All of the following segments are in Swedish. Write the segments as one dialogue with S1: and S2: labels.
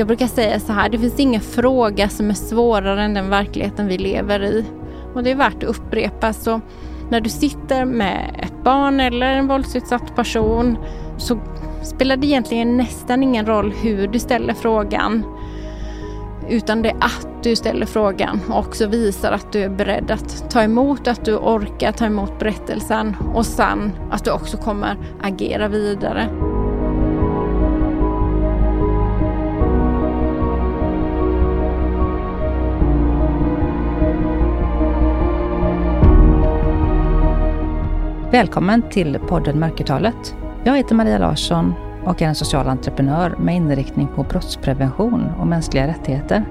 S1: Jag brukar säga så här, det finns ingen fråga som är svårare än den verkligheten vi lever i. Och det är värt att upprepa. Så när du sitter med ett barn eller en våldsutsatt person så spelar det egentligen nästan ingen roll hur du ställer frågan. Utan det är att du ställer frågan och också visar att du är beredd att ta emot, att du orkar ta emot berättelsen och sen att du också kommer agera vidare.
S2: Välkommen till podden Mörkertalet. Jag heter Maria Larsson och är en social entreprenör med inriktning på brottsprevention och mänskliga rättigheter.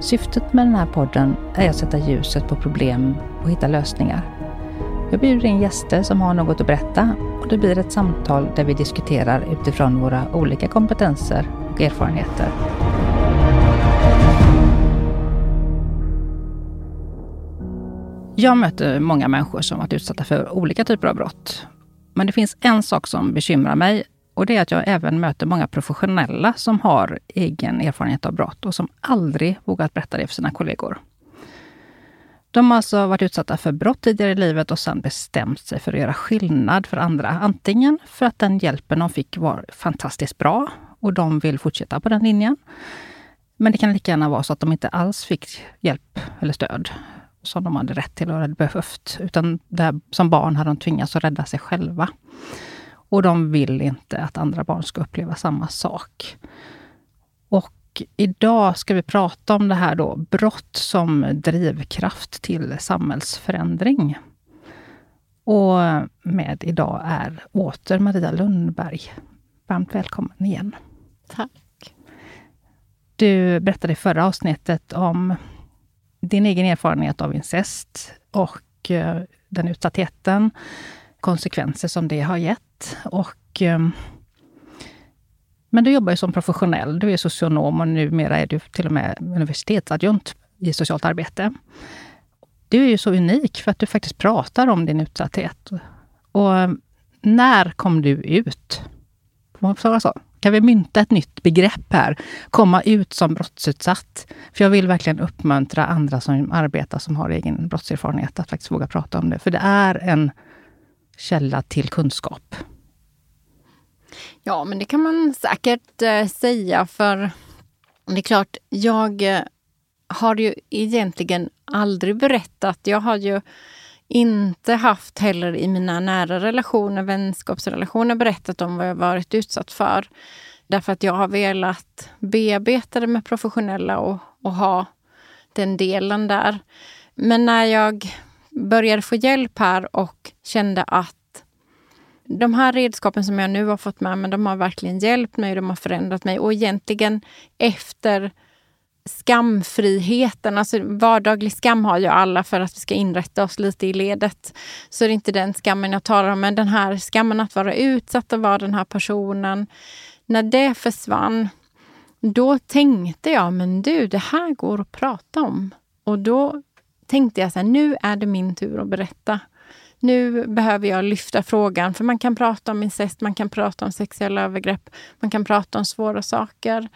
S2: Syftet med den här podden är att sätta ljuset på problem och hitta lösningar. Jag bjuder in gäster som har något att berätta och det blir ett samtal där vi diskuterar utifrån våra olika kompetenser och erfarenheter. Jag möter många människor som varit utsatta för olika typer av brott. Men det finns en sak som bekymrar mig och det är att jag även möter många professionella som har egen erfarenhet av brott och som aldrig vågat berätta det för sina kollegor. De har alltså varit utsatta för brott tidigare i livet och sedan bestämt sig för att göra skillnad för andra. Antingen för att den hjälpen de fick var fantastiskt bra och de vill fortsätta på den linjen. Men det kan lika gärna vara så att de inte alls fick hjälp eller stöd som de hade rätt till och hade behövt. Utan där, som barn hade de tvingats att rädda sig själva. Och de vill inte att andra barn ska uppleva samma sak. Och idag ska vi prata om det här då, brott som drivkraft till samhällsförändring. Och med idag är åter Maria Lundberg. Varmt välkommen igen.
S1: Tack.
S2: Du berättade i förra avsnittet om din egen erfarenhet av incest och eh, den utsattheten, konsekvenser som det har gett. Och, eh, men du jobbar ju som professionell. Du är socionom och numera är du till och med universitetsadjunkt i socialt arbete. Du är ju så unik för att du faktiskt pratar om din utsatthet. Och eh, när kom du ut? Får så? Kan vi mynta ett nytt begrepp här? Komma ut som brottsutsatt. För jag vill verkligen uppmuntra andra som arbetar, som har egen brottserfarenhet, att faktiskt våga prata om det. För det är en källa till kunskap.
S1: Ja, men det kan man säkert eh, säga. För det är klart, jag eh, har ju egentligen aldrig berättat. Jag har ju inte haft heller i mina nära relationer, vänskapsrelationer, berättat om vad jag varit utsatt för. Därför att jag har velat bearbeta det med professionella och, och ha den delen där. Men när jag började få hjälp här och kände att de här redskapen som jag nu har fått med mig, de har verkligen hjälpt mig, de har förändrat mig. Och egentligen efter skamfriheten, alltså vardaglig skam har ju alla för att vi ska inrätta oss lite i ledet. Så det är inte den skammen jag talar om, men den här skammen att vara utsatt och vara den här personen. När det försvann, då tänkte jag, men du, det här går att prata om. Och då tänkte jag så här, nu är det min tur att berätta. Nu behöver jag lyfta frågan, för man kan prata om incest, man kan prata om sexuella övergrepp, man kan prata om svåra saker.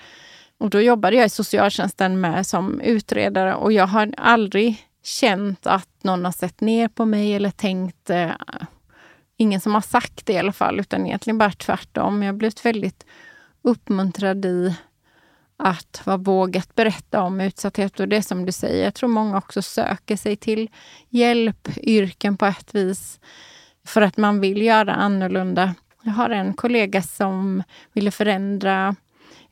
S1: Och då jobbade jag i socialtjänsten med som utredare och jag har aldrig känt att någon har sett ner på mig eller tänkt... Eh, ingen som har sagt det i alla fall, utan egentligen bara tvärtom. Jag har blivit väldigt uppmuntrad i att vara vågat berätta om utsatthet. Och det är som du säger, jag tror många också söker sig till hjälpyrken på ett vis för att man vill göra annorlunda. Jag har en kollega som ville förändra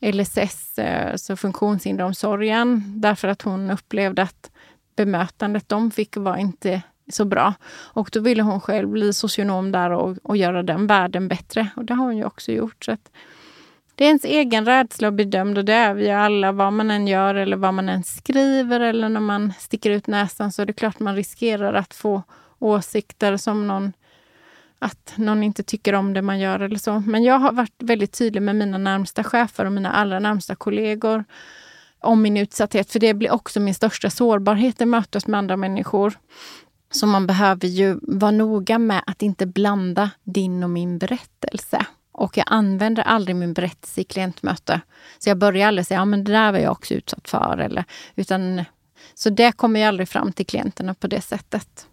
S1: LSS, alltså eh, funktionshinderomsorgen, därför att hon upplevde att bemötandet de fick var inte så bra. Och då ville hon själv bli socionom där och, och göra den världen bättre. Och det har hon ju också gjort. Så det är ens egen rädsla att bli dömd och det är vi alla, vad man än gör eller vad man än skriver eller när man sticker ut näsan så är det klart man riskerar att få åsikter som någon att någon inte tycker om det man gör eller så. Men jag har varit väldigt tydlig med mina närmsta chefer och mina allra närmsta kollegor om min utsatthet. För det blir också min största sårbarhet i mötet med andra människor. Så man behöver ju vara noga med att inte blanda din och min berättelse. Och jag använder aldrig min berättelse i klientmöte. Så jag börjar aldrig säga, ja men det där var jag också utsatt för. Eller, utan, så det kommer jag aldrig fram till klienterna på det sättet.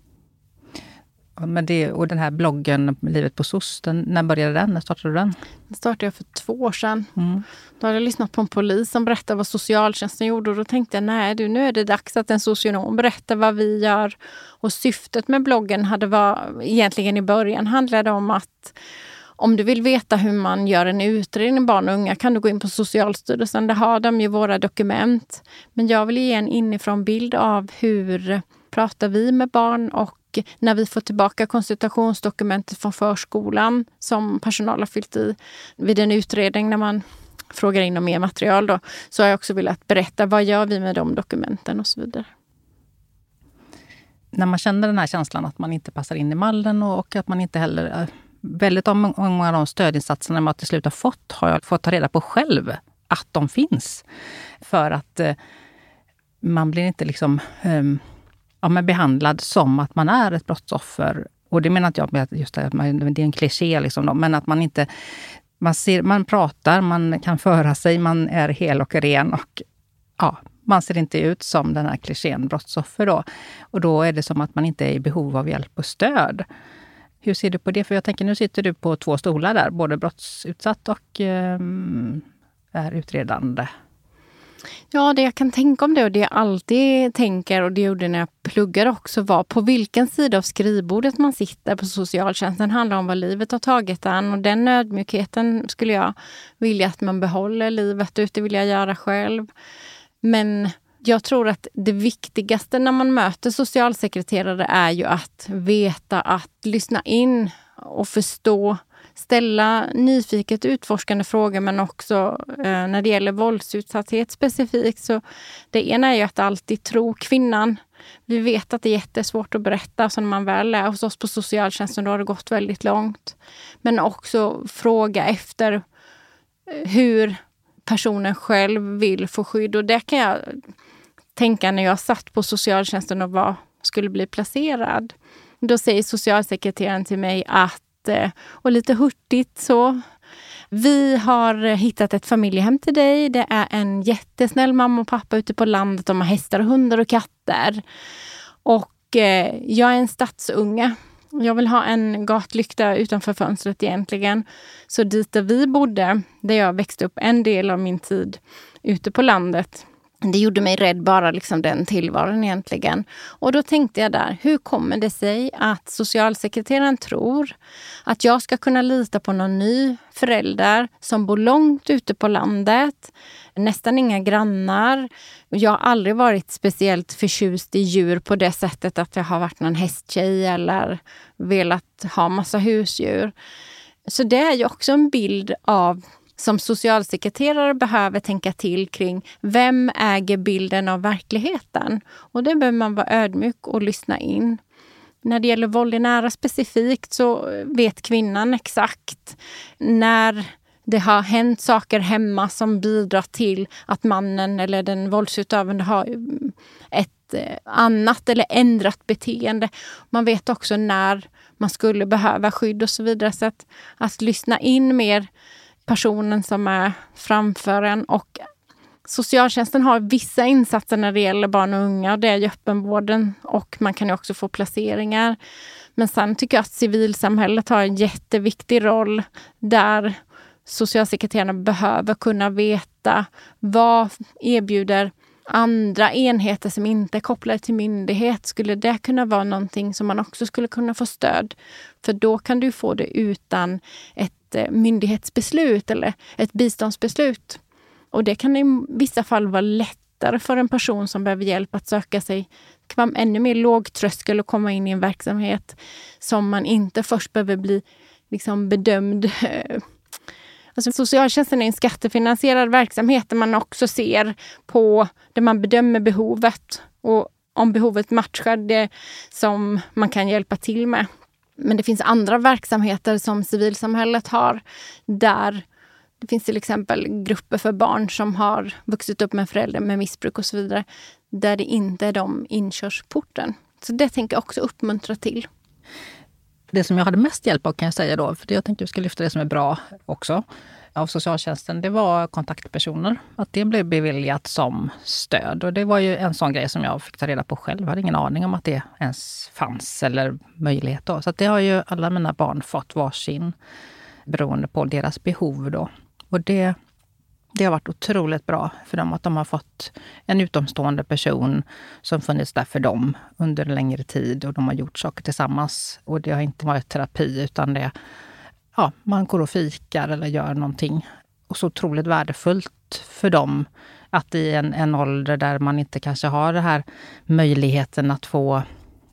S2: Men det, och den här bloggen Livet på SOS, den, när började den? När startade du den?
S1: Den startade jag för två år sedan. Mm. Då hade jag lyssnat på en polis som berättade vad socialtjänsten gjorde och då tänkte jag, nej du, nu är det dags att en socionom berättar vad vi gör. Och syftet med bloggen hade var, egentligen i början handlade om att om du vill veta hur man gör en utredning barn och unga kan du gå in på Socialstyrelsen. Där har de ju våra dokument. Men jag vill ge en inifrån bild av hur pratar vi med barn och när vi får tillbaka konsultationsdokumentet från förskolan som personal har fyllt i vid en utredning när man frågar in om mer material då, så har jag också velat berätta vad gör vi med de dokumenten och så vidare.
S2: När man känner den här känslan att man inte passar in i mallen och att man inte heller... Eh, väldigt många av de stödinsatserna man till slut har fått har jag fått ta reda på själv att de finns. För att eh, man blir inte liksom um, ja, men behandlad som att man är ett brottsoffer. Och det menar inte jag med just det, det är en kliché, liksom då, men att man inte... Man, ser, man pratar, man kan föra sig, man är hel och ren och ja, man ser inte ut som den här klichén brottsoffer. Då. Och då är det som att man inte är i behov av hjälp och stöd. Hur ser du på det? För jag tänker, nu sitter du på två stolar där, både brottsutsatt och eh, är utredande.
S1: Ja, det jag kan tänka om det och det jag alltid tänker och det gjorde när jag pluggade också var på vilken sida av skrivbordet man sitter på socialtjänsten handlar om vad livet har tagit en och den ödmjukheten skulle jag vilja att man behåller livet ut. Det vill jag göra själv. Men jag tror att det viktigaste när man möter socialsekreterare är ju att veta att lyssna in och förstå ställa nyfiket utforskande frågor men också eh, när det gäller våldsutsatthet specifikt. Så det ena är ju att alltid tro kvinnan. Vi vet att det är jättesvårt att berätta, så när man väl är hos oss på socialtjänsten då har det gått väldigt långt. Men också fråga efter eh, hur personen själv vill få skydd. Och det kan jag tänka när jag satt på socialtjänsten och var, skulle bli placerad. Då säger socialsekreteraren till mig att och lite hurtigt så. Vi har hittat ett familjehem till dig. Det är en jättesnäll mamma och pappa ute på landet. De har hästar, hundar och katter. Och eh, jag är en stadsunge. Jag vill ha en gatlykta utanför fönstret egentligen. Så dit där vi bodde, där jag växte upp en del av min tid ute på landet, det gjorde mig rädd bara liksom den tillvaron egentligen. Och då tänkte jag där, hur kommer det sig att socialsekreteraren tror att jag ska kunna lita på någon ny förälder som bor långt ute på landet, nästan inga grannar. Jag har aldrig varit speciellt förtjust i djur på det sättet att jag har varit någon hästtjej eller velat ha massa husdjur. Så det är ju också en bild av som socialsekreterare behöver tänka till kring vem äger bilden av verkligheten? Och det behöver man vara ödmjuk och lyssna in. När det gäller våld i nära specifikt så vet kvinnan exakt när det har hänt saker hemma som bidrar till att mannen eller den våldsutövande har eh, ett eh, annat eller ändrat beteende. Man vet också när man skulle behöva skydd och så vidare. Så att, att lyssna in mer personen som är framför en. Och socialtjänsten har vissa insatser när det gäller barn och unga. Det är ju öppenvården och man kan ju också få placeringar. Men sen tycker jag att civilsamhället har en jätteviktig roll där socialsekreterarna behöver kunna veta vad erbjuder andra enheter som inte är kopplade till myndighet. Skulle det kunna vara någonting som man också skulle kunna få stöd? För då kan du få det utan ett ett eh, myndighetsbeslut eller ett biståndsbeslut. Och det kan i vissa fall vara lättare för en person som behöver hjälp att söka sig det kan vara ännu mer låg tröskel att komma in i en verksamhet som man inte först behöver bli liksom bedömd Alltså socialtjänsten är en skattefinansierad verksamhet där man också ser på, där man bedömer behovet och om behovet matchar det som man kan hjälpa till med. Men det finns andra verksamheter som civilsamhället har där det finns till exempel grupper för barn som har vuxit upp med föräldrar med missbruk och så vidare. Där det inte är de inkörsporten. Så det tänker jag också uppmuntra till.
S2: Det som jag hade mest hjälp av kan jag säga då, för jag tänkte att jag ska lyfta det som är bra också, av socialtjänsten, det var kontaktpersoner. Att det blev beviljat som stöd. Och det var ju en sån grej som jag fick ta reda på själv. Jag hade ingen aning om att det ens fanns eller möjlighet. Då. Så det har ju alla mina barn fått varsin beroende på deras behov. Då. Och det, det har varit otroligt bra för dem att de har fått en utomstående person som funnits där för dem under en längre tid och de har gjort saker tillsammans. Och det har inte varit terapi utan det ja, man går och fikar eller gör någonting. Och så otroligt värdefullt för dem att i en, en ålder där man inte kanske har den här möjligheten att få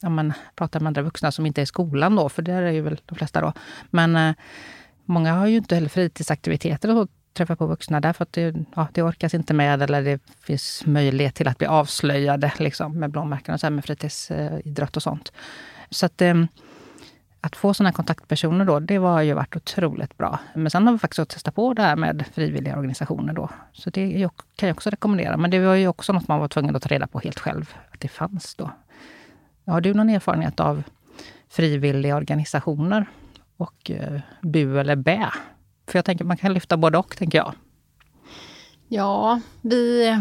S2: ja, men, prata med andra vuxna som inte är i skolan då, för det är ju väl de flesta då. Men eh, många har ju inte heller fritidsaktiviteter och träffa på vuxna där för att det, ja, det orkas inte med eller det finns möjlighet till att bli avslöjade liksom, med blåmärken och så här, med fritidsidrott och sånt. Så att eh, att få sådana kontaktpersoner då, det har ju varit otroligt bra. Men sen har vi faktiskt testat på det här med frivilliga organisationer då. Så det kan jag också rekommendera. Men det var ju också något man var tvungen att ta reda på helt själv, att det fanns då. Har du någon erfarenhet av frivilliga organisationer och eh, bu eller bä? För jag tänker man kan lyfta både och, tänker jag.
S1: Ja, vi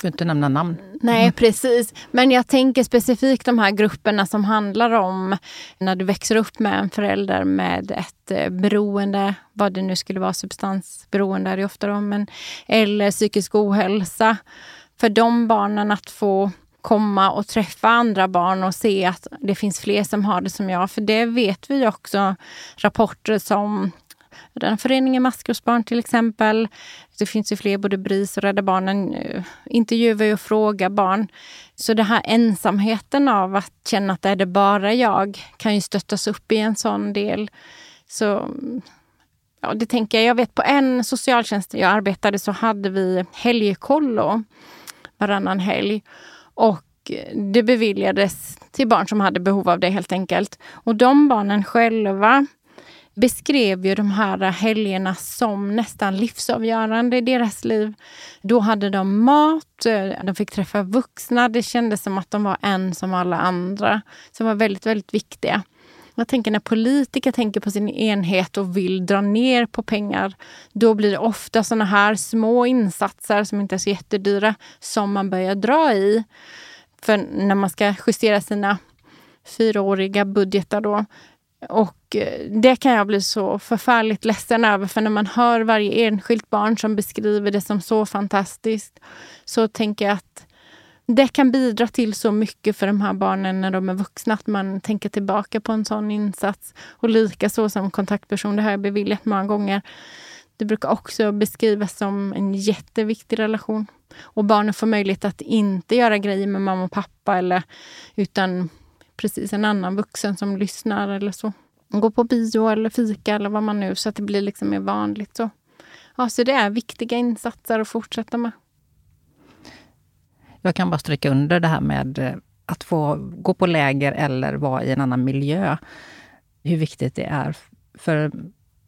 S2: får inte nämna namn.
S1: Nej, precis. Men jag tänker specifikt de här grupperna som handlar om när du växer upp med en förälder med ett eh, beroende, vad det nu skulle vara, substansberoende är det ofta då, men, eller psykisk ohälsa. För de barnen att få komma och träffa andra barn och se att det finns fler som har det som jag. För det vet vi också rapporter som föreningen Maskrosbarn till exempel. Det finns ju fler, både BRIS och Rädda Barnen eh, intervjuar och frågar barn. Så den här ensamheten av att känna att det är det bara jag kan ju stöttas upp i en sån del. Så ja, det tänker jag. Jag vet på en socialtjänst jag arbetade så hade vi helgkollo varannan helg. Och det beviljades till barn som hade behov av det helt enkelt. Och de barnen själva beskrev ju de här helgerna som nästan livsavgörande i deras liv. Då hade de mat, eh, de fick träffa vuxna. Det kändes som att de var en som alla andra. Som var väldigt, väldigt viktiga. Jag tänker när politiker tänker på sin enhet och vill dra ner på pengar, då blir det ofta såna här små insatser som inte är så jättedyra som man börjar dra i. För när man ska justera sina fyraåriga budgetar då, och och eh, det kan jag bli så förfärligt ledsen över, för när man hör varje enskilt barn som beskriver det som så fantastiskt, så tänker jag att det kan bidra till så mycket för de här barnen när de är vuxna, att man tänker tillbaka på en sån insats. Och lika så som kontaktperson, det har jag beviljat många gånger. Det brukar också beskrivas som en jätteviktig relation. Och barnen får möjlighet att inte göra grejer med mamma och pappa, eller, utan precis en annan vuxen som lyssnar eller så. Gå på bio eller fika eller vad man nu, så att det blir liksom mer vanligt. Så. Ja, så det är viktiga insatser att fortsätta med.
S2: Jag kan bara stryka under det här med eh, att få gå på läger eller vara i en annan miljö. Hur viktigt det är för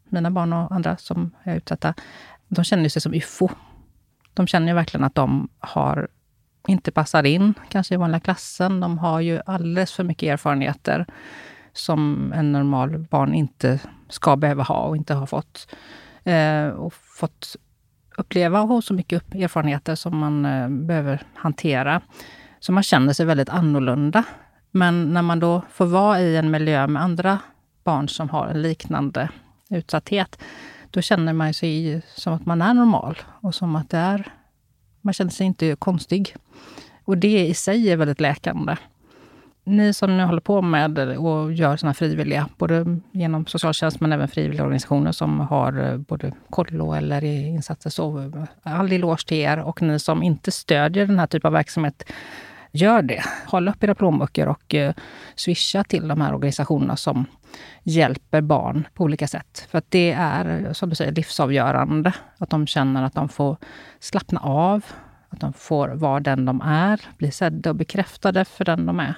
S2: mina barn och andra som är utsatta. De känner sig som UFO. De känner ju verkligen att de har inte passar in kanske i vanliga klassen. De har ju alldeles för mycket erfarenheter som en normal barn inte ska behöva ha och inte har fått. Eh, och fått uppleva och ha så mycket erfarenheter som man eh, behöver hantera. Så man känner sig väldigt annorlunda. Men när man då får vara i en miljö med andra barn som har en liknande utsatthet, då känner man sig som att man är normal och som att det är man känner sig inte konstig. Och det i sig är väldigt läkande. Ni som nu håller på med och gör såna frivilliga, både genom socialtjänst men även frivilliga organisationer som har eh, både kollo eller insatser, så eh, all eloge till er. Och ni som inte stödjer den här typen av verksamhet, gör det. Håll upp era plånböcker och eh, swisha till de här organisationerna som hjälper barn på olika sätt. För att det är, som du säger, livsavgörande. Att de känner att de får slappna av, att de får vara den de är, bli sedda och bekräftade för den de är.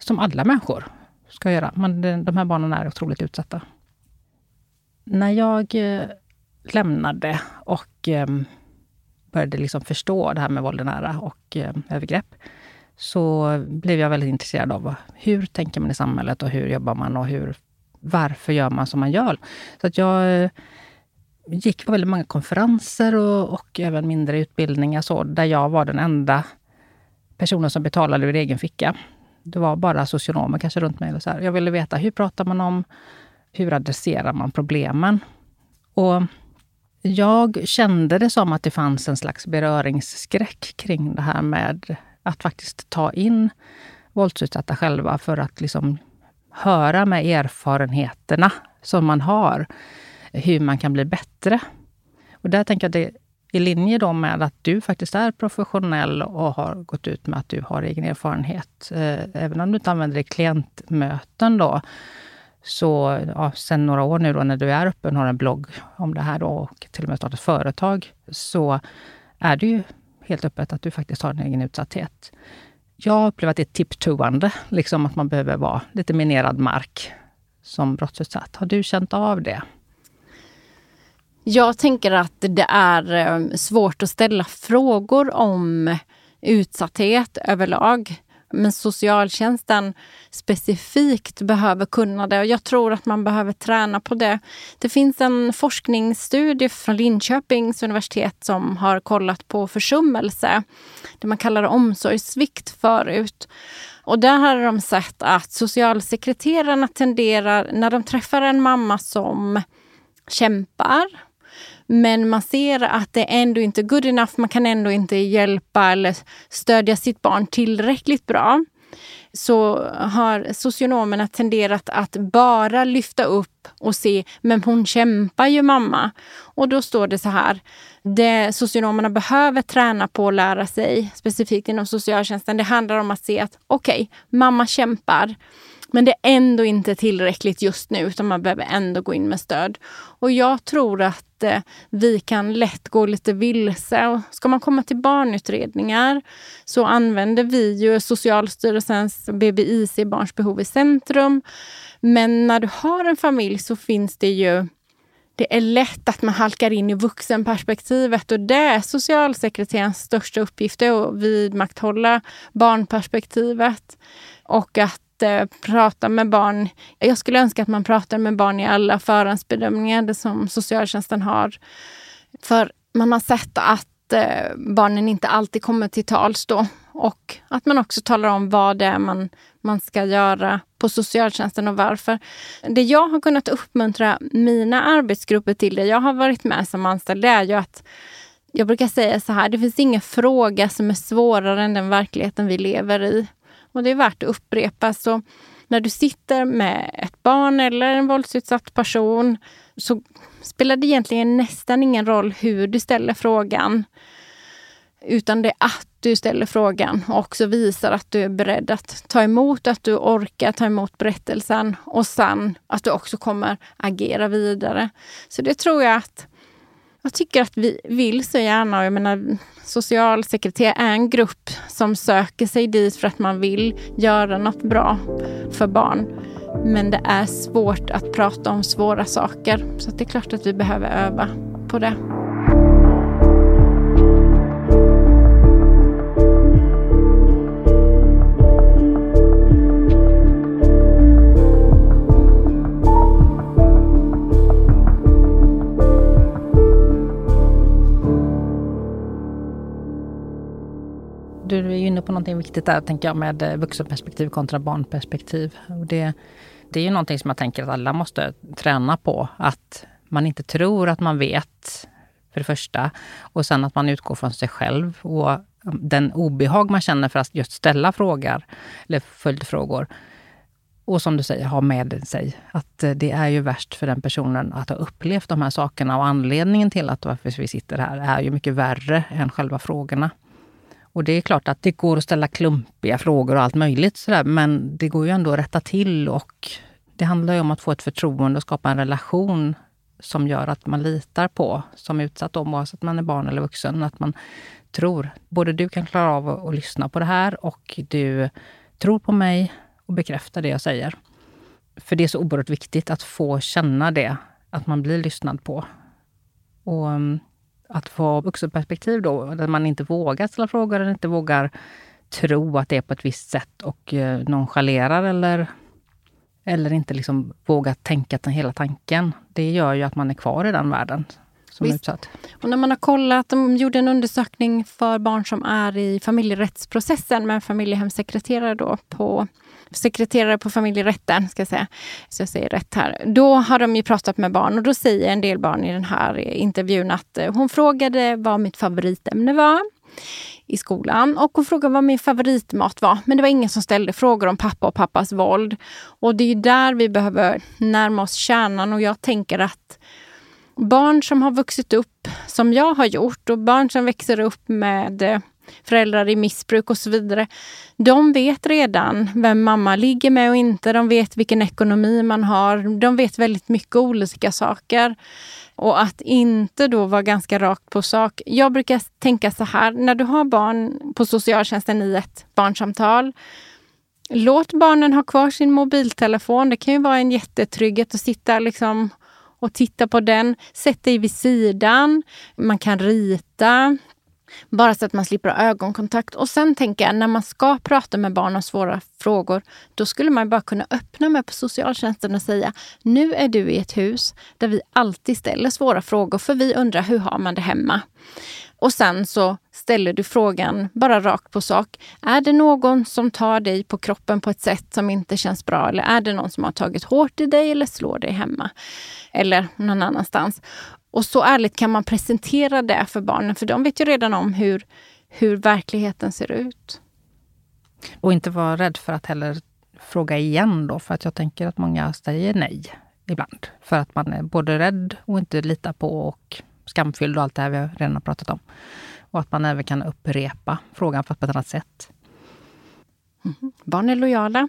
S2: Som alla människor ska göra. Men de här barnen är otroligt utsatta. När jag eh, lämnade och ehm, började liksom förstå det här med våld nära och eh, övergrepp, så blev jag väldigt intresserad av hur tänker man i samhället och hur jobbar man och hur, varför gör man som man gör. Så att jag eh, gick på väldigt många konferenser och, och även mindre utbildningar så, där jag var den enda personen som betalade ur egen ficka. Det var bara socionomer kanske runt mig. Eller så här. Jag ville veta hur pratar man om, hur adresserar man problemen? Och jag kände det som att det fanns en slags beröringsskräck kring det här med att faktiskt ta in våldsutsatta själva för att liksom höra med erfarenheterna som man har, hur man kan bli bättre. Och där tänker jag att det i linje då med att du faktiskt är professionell och har gått ut med att du har egen erfarenhet. Eh, även om du inte använder det i klientmöten då, så ja, sen några år nu då när du är öppen och har en blogg om det här då, och till och med startat företag, så är det ju helt öppet att du faktiskt har en egen utsatthet. Jag upplever att det är tipptoande, liksom att man behöver vara lite minerad mark som brottsutsatt. Har du känt av det?
S1: Jag tänker att det är ehm, svårt att ställa frågor om utsatthet överlag. Men socialtjänsten specifikt behöver kunna det och jag tror att man behöver träna på det. Det finns en forskningsstudie från Linköpings universitet som har kollat på försummelse. Det man kallar omsorgssvikt förut. Och där har de sett att socialsekreterarna tenderar, när de träffar en mamma som kämpar men man ser att det ändå inte är good enough. Man kan ändå inte hjälpa eller stödja sitt barn tillräckligt bra. Så har socionomerna tenderat att bara lyfta upp och se, men hon kämpar ju mamma. Och då står det så här. Det socionomerna behöver träna på att lära sig, specifikt inom socialtjänsten, det handlar om att se att okej, okay, mamma kämpar. Men det är ändå inte tillräckligt just nu, utan man behöver ändå gå in med stöd. Och jag tror att eh, vi kan lätt gå lite vilse. Och ska man komma till barnutredningar så använder vi ju Socialstyrelsens BBIC, Barns behov i centrum. Men när du har en familj så finns det ju det är lätt att man halkar in i vuxenperspektivet och det är socialsekreterarens största uppgift att vidmakthålla barnperspektivet. Och att inte prata med barn. Jag skulle önska att man pratar med barn i alla förhandsbedömningar som socialtjänsten har. För man har sett att eh, barnen inte alltid kommer till tals då. Och att man också talar om vad det är man, man ska göra på socialtjänsten och varför. Det jag har kunnat uppmuntra mina arbetsgrupper till, det jag har varit med som anställd, det är ju att jag brukar säga så här, det finns ingen fråga som är svårare än den verkligheten vi lever i. Och det är värt att upprepa. Så när du sitter med ett barn eller en våldsutsatt person så spelar det egentligen nästan ingen roll hur du ställer frågan. Utan det är att du ställer frågan och också visar att du är beredd att ta emot, att du orkar ta emot berättelsen och sen att du också kommer agera vidare. Så det tror jag att jag tycker att vi vill så gärna. Jag menar, socialsekreterare är en grupp som söker sig dit för att man vill göra något bra för barn. Men det är svårt att prata om svåra saker. Så det är klart att vi behöver öva på det.
S2: Inne på någonting viktigt där, tänker jag, med eh, vuxenperspektiv kontra barnperspektiv. Och det, det är ju någonting som jag tänker att alla måste träna på. Att man inte tror att man vet, för det första. Och sen att man utgår från sig själv och mm, den obehag man känner för att just ställa frågor, eller följdfrågor. Och som du säger, ha med sig att eh, det är ju värst för den personen att ha upplevt de här sakerna. Och anledningen till att varför vi sitter här är ju mycket värre än själva frågorna. Och det är klart att det går att ställa klumpiga frågor och allt möjligt sådär, men det går ju ändå att rätta till och det handlar ju om att få ett förtroende och skapa en relation som gör att man litar på, som utsatt om, oavsett om man är barn eller vuxen, att man tror, både du kan klara av att, lyssna på det här och du tror på mig och bekräftar det jag säger. För det är så oerhört viktigt att få känna det, att man blir lyssnad på. Och mm, att få vuxenperspektiv då, där man inte vågar ställa frågor eller inte vågar tro att det är på ett visst sätt och eh, nonchalerar eller, eller inte liksom vågar tänka den hela tanken. Det gör ju att man är kvar i den världen som utsatt.
S1: Och när man har kollat, de gjorde en undersökning för barn som är i familjerättsprocessen med en familjehemssekreterare då på sekreterare på familjerätten, ska jag säga, så jag säger rätt här. Då har de ju pratat med barn och då säger en del barn i den här intervjun att eh, hon frågade vad mitt favoritämne var i skolan och hon frågade vad min favoritmat var. Men det var ingen som ställde frågor om pappa och pappas våld. Och det är där vi behöver närma oss kärnan och jag tänker att barn som har vuxit upp som jag har gjort och barn som växer upp med eh, föräldrar i missbruk och så vidare. De vet redan vem mamma ligger med och inte. De vet vilken ekonomi man har. De vet väldigt mycket olika saker. Och att inte då vara ganska rakt på sak. Jag brukar tänka så här, när du har barn på socialtjänsten i ett barnsamtal. Låt barnen ha kvar sin mobiltelefon. Det kan ju vara en jättetrygghet att sitta liksom och titta på den. Sätt dig vid sidan. Man kan rita. Bara så att man slipper ha ögonkontakt. Och sen tänker jag, när man ska prata med barn om svåra frågor, då skulle man bara kunna öppna med på socialtjänsten och säga, nu är du i ett hus där vi alltid ställer svåra frågor, för vi undrar hur har man det hemma? Och sen så ställer du frågan bara rakt på sak. Är det någon som tar dig på kroppen på ett sätt som inte känns bra? Eller är det någon som har tagit hårt i dig eller slår dig hemma? Eller någon annanstans. Och så ärligt kan man presentera det för barnen, för de vet ju redan om hur, hur verkligheten ser ut.
S2: Och inte vara rädd för att heller fråga igen då, för att jag tänker att många säger nej ibland. För att man är både rädd och inte litar på och skamfylld och allt det här vi redan har pratat om. Och att man även kan upprepa frågan på ett annat sätt.
S1: Mm. Barn är lojala.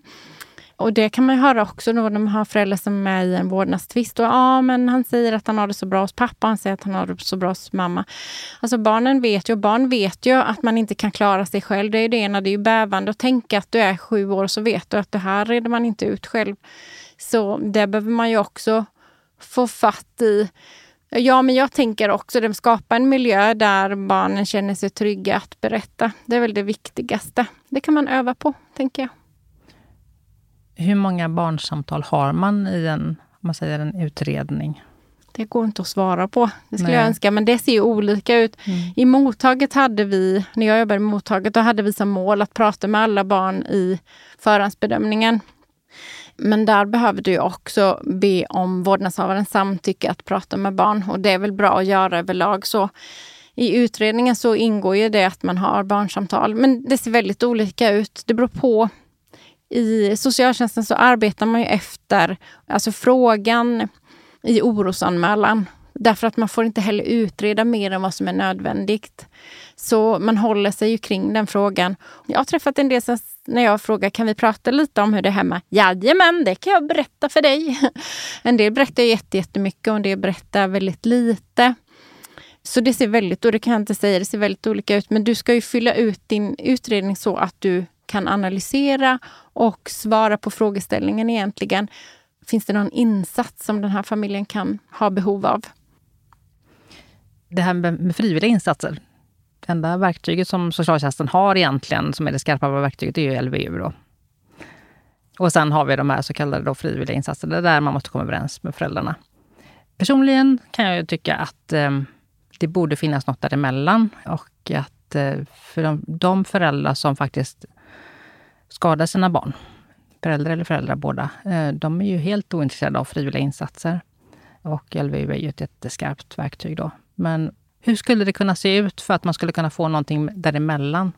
S1: Och det kan man höra också då när man har föräldrar som är i en vårdnadstvist. Och, ja, men han säger att han har det så bra hos pappa, han säger att han har det så bra hos mamma. Alltså barnen vet ju, och barn vet ju att man inte kan klara sig själv. Det är det ena, det är ju bävande att tänka att du är sju år så vet du att det här reder man inte ut själv. Så det behöver man ju också få fatt i. Ja, men jag tänker också att skapa en miljö där barnen känner sig trygga att berätta. Det är väl det viktigaste. Det kan man öva på, tänker jag.
S2: Hur många barnsamtal har man i en, man säger en utredning?
S1: Det går inte att svara på. Det skulle Nej. jag önska, men det ser ju olika ut. Mm. I mottaget hade vi, när jag jobbade i mottaget, då hade vi som mål att prata med alla barn i förhandsbedömningen. Men där behöver du också be om vårdnadshavarens samtycke att prata med barn och det är väl bra att göra överlag. Så i utredningen så ingår ju det att man har barnsamtal, men det ser väldigt olika ut. Det beror på i socialtjänsten så arbetar man ju efter alltså frågan i orosanmälan. Därför att man får inte heller utreda mer än vad som är nödvändigt. Så man håller sig ju kring den frågan. Jag har träffat en del som, när jag frågar kan vi prata lite om hur det är hemma? Jajamän, det kan jag berätta för dig. En del berättar jättemycket och en del berättar väldigt lite. Så det ser väldigt, och det kan jag inte säga, det ser väldigt olika ut. Men du ska ju fylla ut din utredning så att du kan analysera och svara på frågeställningen egentligen. Finns det någon insats som den här familjen kan ha behov av?
S2: Det här med frivilliga insatser. Det enda verktyget som socialtjänsten har egentligen, som är det skarpa verktyget, är ju LVU. Då. Och sen har vi de här så kallade då frivilliga insatserna, där man måste komma överens med föräldrarna. Personligen kan jag ju tycka att eh, det borde finnas något däremellan och att eh, för de, de föräldrar som faktiskt skadar sina barn, föräldrar eller föräldrar båda, eh, de är ju helt ointresserade av frivilliga insatser. Och LVU är ju ett jätteskarpt verktyg då. Men hur skulle det kunna se ut för att man skulle kunna få någonting däremellan?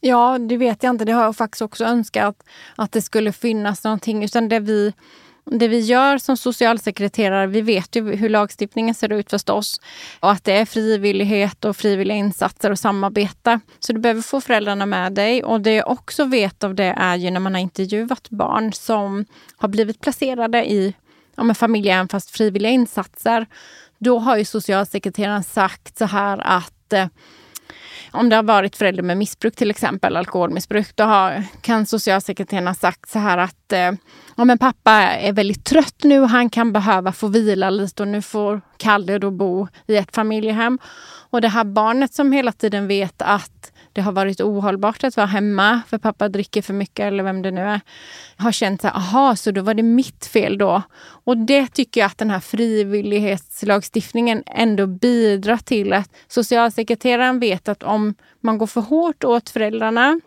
S1: Ja, det vet jag inte. Det har jag faktiskt också önskat att det skulle finnas någonting. Utan det vi det vi gör som socialsekreterare, vi vet ju hur lagstiftningen ser ut förstås. Och att det är frivillighet och frivilliga insatser och samarbete. Så du behöver få föräldrarna med dig. Och det jag också vet av det är ju när man har intervjuat barn som har blivit placerade i ja, familjehem fast frivilliga insatser. Då har ju socialsekreteraren sagt så här att eh, om det har varit förälder med missbruk, till exempel alkoholmissbruk, då har, kan socialsekreteraren ha sagt så här att eh, ja, men pappa är väldigt trött nu och han kan behöva få vila lite och nu får Kalle då bo i ett familjehem. Och det här barnet som hela tiden vet att det har varit ohållbart att vara hemma för pappa dricker för mycket eller vem det nu är. Har känt så här, aha, så då var det mitt fel då. Och det tycker jag att den här frivillighetslagstiftningen ändå bidrar till att socialsekreteraren vet att om man går för hårt åt föräldrarna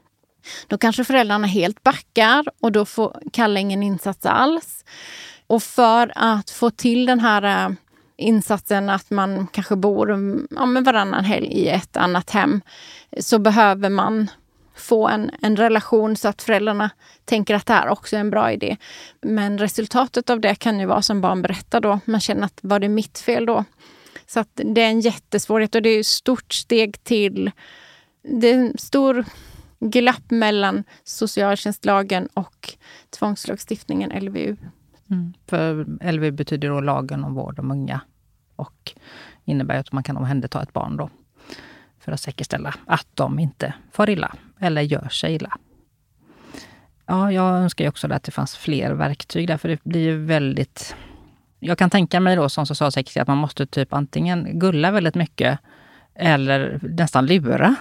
S1: då kanske föräldrarna helt backar och då får Kalle ingen insats alls. Och för att få till den här eh, insatsen att man kanske bor ja, med varannan helg i ett annat hem så behöver man få en, en relation så att föräldrarna tänker att det här också är en bra idé. Men resultatet av det kan ju vara som barn berättar då. Man känner att var det mitt fel då? Så att det är en jättesvårighet och det är ett stort steg till... Det är en stor glapp mellan socialtjänstlagen och tvångslagstiftningen LVU.
S2: Mm. För LVU betyder då lagen om vård om unga och innebär att man kan omhänderta ett barn då för att säkerställa att de inte far illa eller gör sig illa. Ja, jag önskar ju också att det fanns fler verktyg där, för det blir ju väldigt... Jag kan tänka mig då som socialsekreterare att man måste typ antingen gulla väldigt mycket eller nästan lura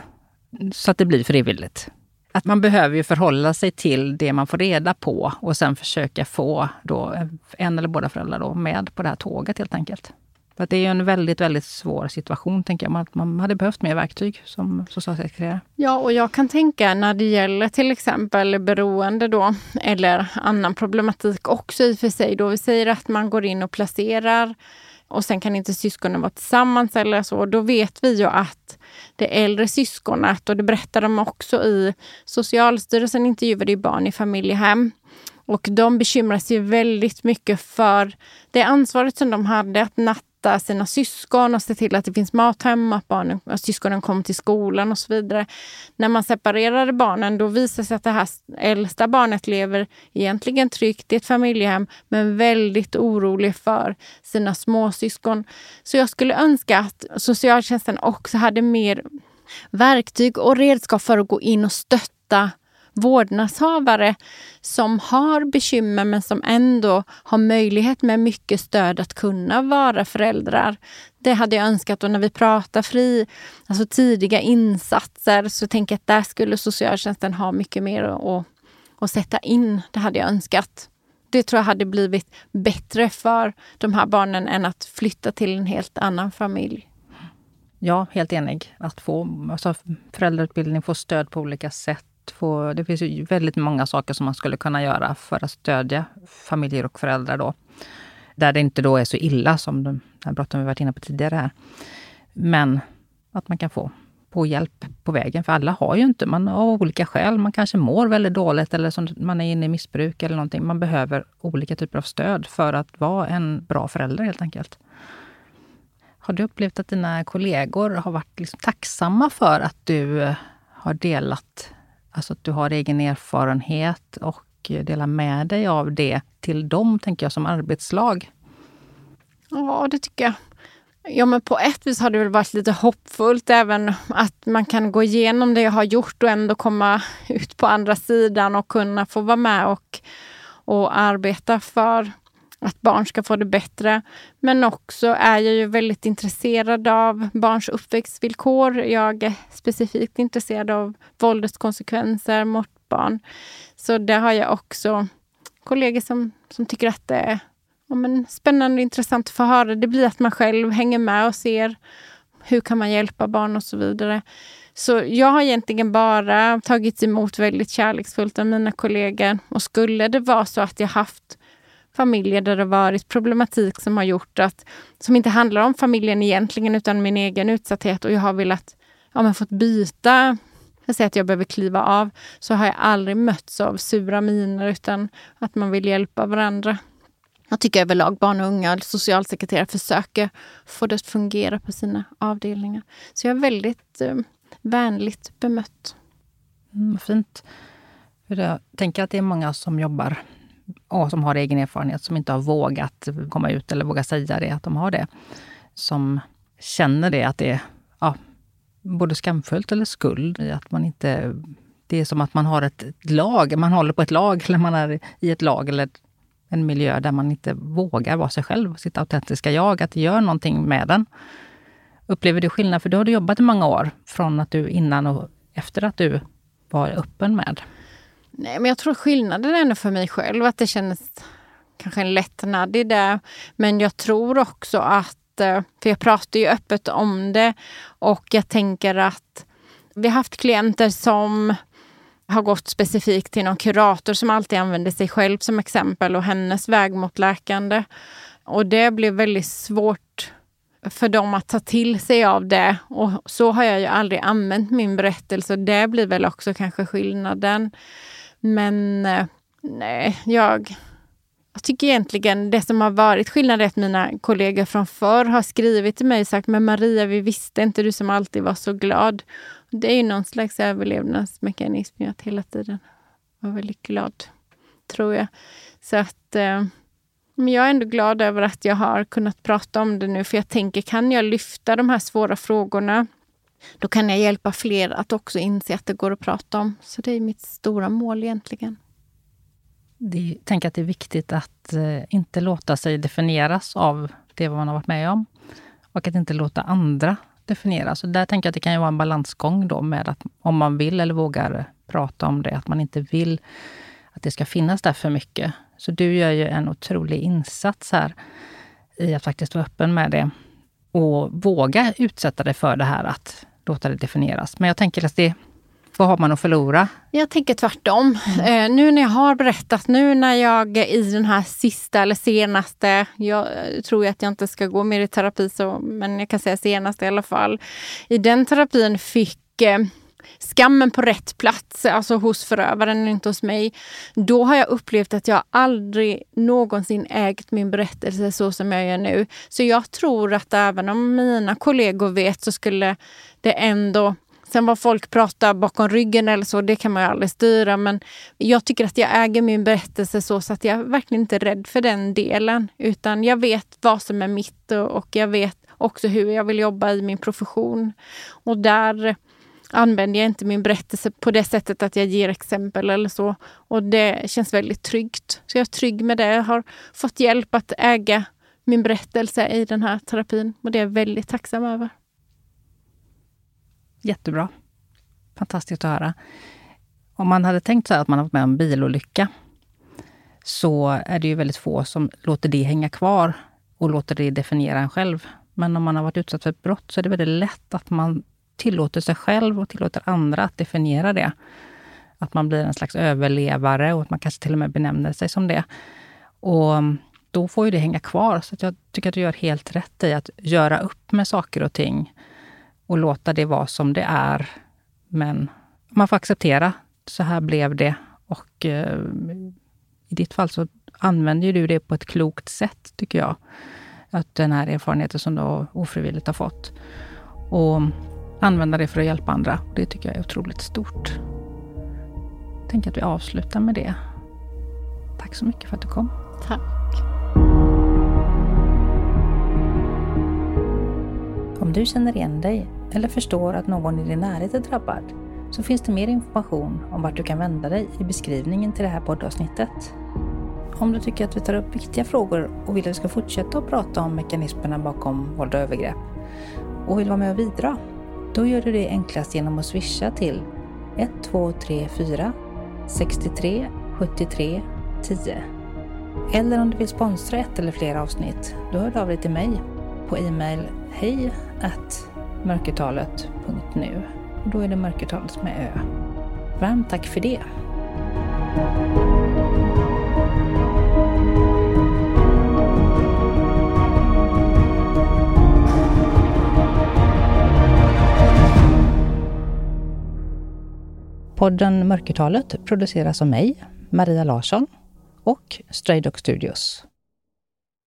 S2: så att det blir frivilligt. Att man behöver ju förhålla sig till det man får reda på och sen försöka få då en eller båda föräldrar då med på det här tåget helt enkelt. För det är en väldigt, väldigt svår situation, tänker jag. Man, man hade behövt mer verktyg som socialsekreterare.
S1: Ja, och jag kan tänka när det gäller till exempel beroende då, eller annan problematik också i och för sig. Då vi säger att man går in och placerar och sen kan inte syskonen vara tillsammans eller så. Då vet vi ju att det äldre syskonet, och det berättar de också i Socialstyrelsen intervjuade ju barn i familjehem. Och de bekymrar sig väldigt mycket för det ansvaret som de hade att natt stötta sina syskon och se till att det finns mat hemma, att barnen, att syskonen kommer till skolan och så vidare. När man separerade barnen då visade det sig att det här äldsta barnet lever egentligen tryggt i ett familjehem men väldigt orolig för sina småsyskon. Så jag skulle önska att socialtjänsten också hade mer verktyg och redskap för att gå in och stötta vårdnadshavare som har bekymmer men som ändå har möjlighet med mycket stöd att kunna vara föräldrar. Det hade jag önskat och när vi pratar fri, alltså tidiga insatser så tänker jag att där skulle socialtjänsten ha mycket mer att, att sätta in. Det hade jag önskat. Det tror jag hade blivit bättre för de här barnen än att flytta till en helt annan familj.
S2: Ja, helt enig. Att få alltså, föräldrautbildning, få stöd på olika sätt två, det finns ju väldigt många saker som man skulle kunna göra för att stödja familjer och föräldrar då. Där det inte då är så illa som de här brotten vi varit inne på tidigare här. Men att man kan få, på hjälp på vägen. För alla har ju inte, man av olika skäl. Man kanske mår väldigt dåligt eller som man är inne i missbruk eller någonting. Man behöver olika typer av stöd för att vara en bra förälder helt enkelt. Har du upplevt att dina kollegor har varit liksom tacksamma för att du eh, har delat Alltså att du har egen erfarenhet och delar med dig av det till dem, tänker jag, som arbetslag.
S1: Ja, det tycker jag. Ja, men på ett vis har det väl varit lite hoppfullt även att man kan gå igenom det jag har gjort och ändå komma ut på andra sidan och kunna få vara med och, och arbeta för att barn ska få det bättre. Men också är jag ju väldigt intresserad av barns uppväxtvillkor. Jag är specifikt intresserad av våldets konsekvenser mot barn. Så där har jag också kollegor som, som tycker att det är ja, men spännande och intressant att få höra. Det blir att man själv hänger med och ser hur kan man hjälpa barn och så vidare. Så jag har egentligen bara tagits emot väldigt kärleksfullt av mina kollegor. Och skulle det vara så att jag haft familjer där det varit problematik som har gjort att, som inte handlar om familjen egentligen utan min egen utsatthet och jag har velat, ja men fått byta jag säger att jag behöver kliva av, så har jag aldrig mötts av sura miner utan att man vill hjälpa varandra. Jag tycker överlag barn och unga och socialsekreterare försöker få det att fungera på sina avdelningar. Så jag är väldigt eh, vänligt bemött.
S2: Mm, fint. Jag tänker att det är många som jobbar och som har egen erfarenhet, som inte har vågat komma ut eller våga säga det, att de har det. Som känner det, att det är ja, både skamfullt eller skuld i att man inte... Det är som att man har ett lag, man håller på ett lag, eller man är i ett lag eller en miljö där man inte vågar vara sig själv, sitt autentiska jag, att det gör någonting med den. Upplever du skillnad? För du har jobbat i många år, från att du innan och efter att du var öppen med?
S1: Nej, men jag tror skillnaden är nog för mig själv att det känns kanske en lättnad i det. Men jag tror också att, eh, för jag pratar ju öppet om det och jag tänker att vi har haft klienter som har gått specifikt till någon kurator som alltid använder sig själv som exempel och hennes väg mot läkande. Och det blev väldigt svårt för dem att ta till sig av det. Och så har jag ju aldrig använt min berättelse. Det blir väl också kanske skillnaden. Men eh, nej, jag, jag tycker egentligen det som har varit skillnaden är att mina kollegor från förr har skrivit till mig och sagt Men Maria, vi visste inte, du som alltid var så glad. Det är ju någon slags överlevnadsmekanism att hela tiden vara väldigt glad, tror jag. Så att eh, men jag är ändå glad över att jag har kunnat prata om det nu, för jag tänker, kan jag lyfta de här svåra frågorna, då kan jag hjälpa fler att också inse att det går att prata om. Så det är mitt stora mål egentligen.
S2: Jag tänker att det är viktigt att eh, inte låta sig definieras av det man har varit med om. Och att inte låta andra definieras. Så där tänker jag att det kan vara en balansgång då med att om man vill eller vågar prata om det, att man inte vill att det ska finnas där för mycket. Så du gör ju en otrolig insats här i att faktiskt vara öppen med det och våga utsätta dig för det här att låta det definieras. Men jag tänker att det, vad har man att förlora?
S1: Jag tänker tvärtom. Mm. Eh, nu när jag har berättat, nu när jag i den här sista eller senaste, jag tror att jag inte ska gå mer i terapi, så, men jag kan säga senaste i alla fall. I den terapin fick eh, skammen på rätt plats, alltså hos förövaren, inte hos mig. Då har jag upplevt att jag aldrig någonsin ägt min berättelse så som jag gör nu. Så jag tror att även om mina kollegor vet så skulle det ändå Sen vad folk pratar bakom ryggen eller så, det kan man ju aldrig styra. Men jag tycker att jag äger min berättelse så, så att jag verkligen inte är rädd för den delen. Utan jag vet vad som är mitt och, och jag vet också hur jag vill jobba i min profession. Och där använder jag inte min berättelse på det sättet att jag ger exempel eller så. Och det känns väldigt tryggt. Så jag är trygg med det. Jag har fått hjälp att äga min berättelse i den här terapin och det är jag väldigt tacksam över.
S2: Jättebra. Fantastiskt att höra. Om man hade tänkt så att man har varit med om en bilolycka så är det ju väldigt få som låter det hänga kvar och låter det definiera en själv. Men om man har varit utsatt för ett brott så är det väldigt lätt att man tillåter sig själv och tillåter andra att definiera det. Att man blir en slags överlevare och att man kanske till och med benämner sig som det. Och mm, då får ju det hänga kvar. Så jag tycker att du gör helt rätt i att göra upp med saker och ting och låta det vara som det är. Men man får acceptera, så här blev det. Och eh, i ditt fall så använder du det på ett klokt sätt, tycker jag. Att den här erfarenheten som du ofrivilligt har fått. Och mm, använda det för att hjälpa andra. Det tycker jag är otroligt stort. Tänker att vi avslutar med det. Tack så mycket för att du kom.
S1: Tack.
S2: Om du känner igen dig eller förstår att någon i din närhet är drabbad så finns det mer information om vart du kan vända dig i beskrivningen till det här poddavsnittet. Om du tycker att vi tar upp viktiga frågor och vill att vi ska fortsätta att prata om mekanismerna bakom våld och övergrepp och vill vara med och bidra då gör du det enklast genom att swisha till 1234 63 73 10. Eller om du vill sponsra ett eller flera avsnitt, då hör du av dig till mig på e-mail hej mörkertalet.nu. Och då är det mörkertalet med ö. Varmt tack för det! Podden Mörkertalet produceras av mig, Maria Larsson och Stray Dog Studios.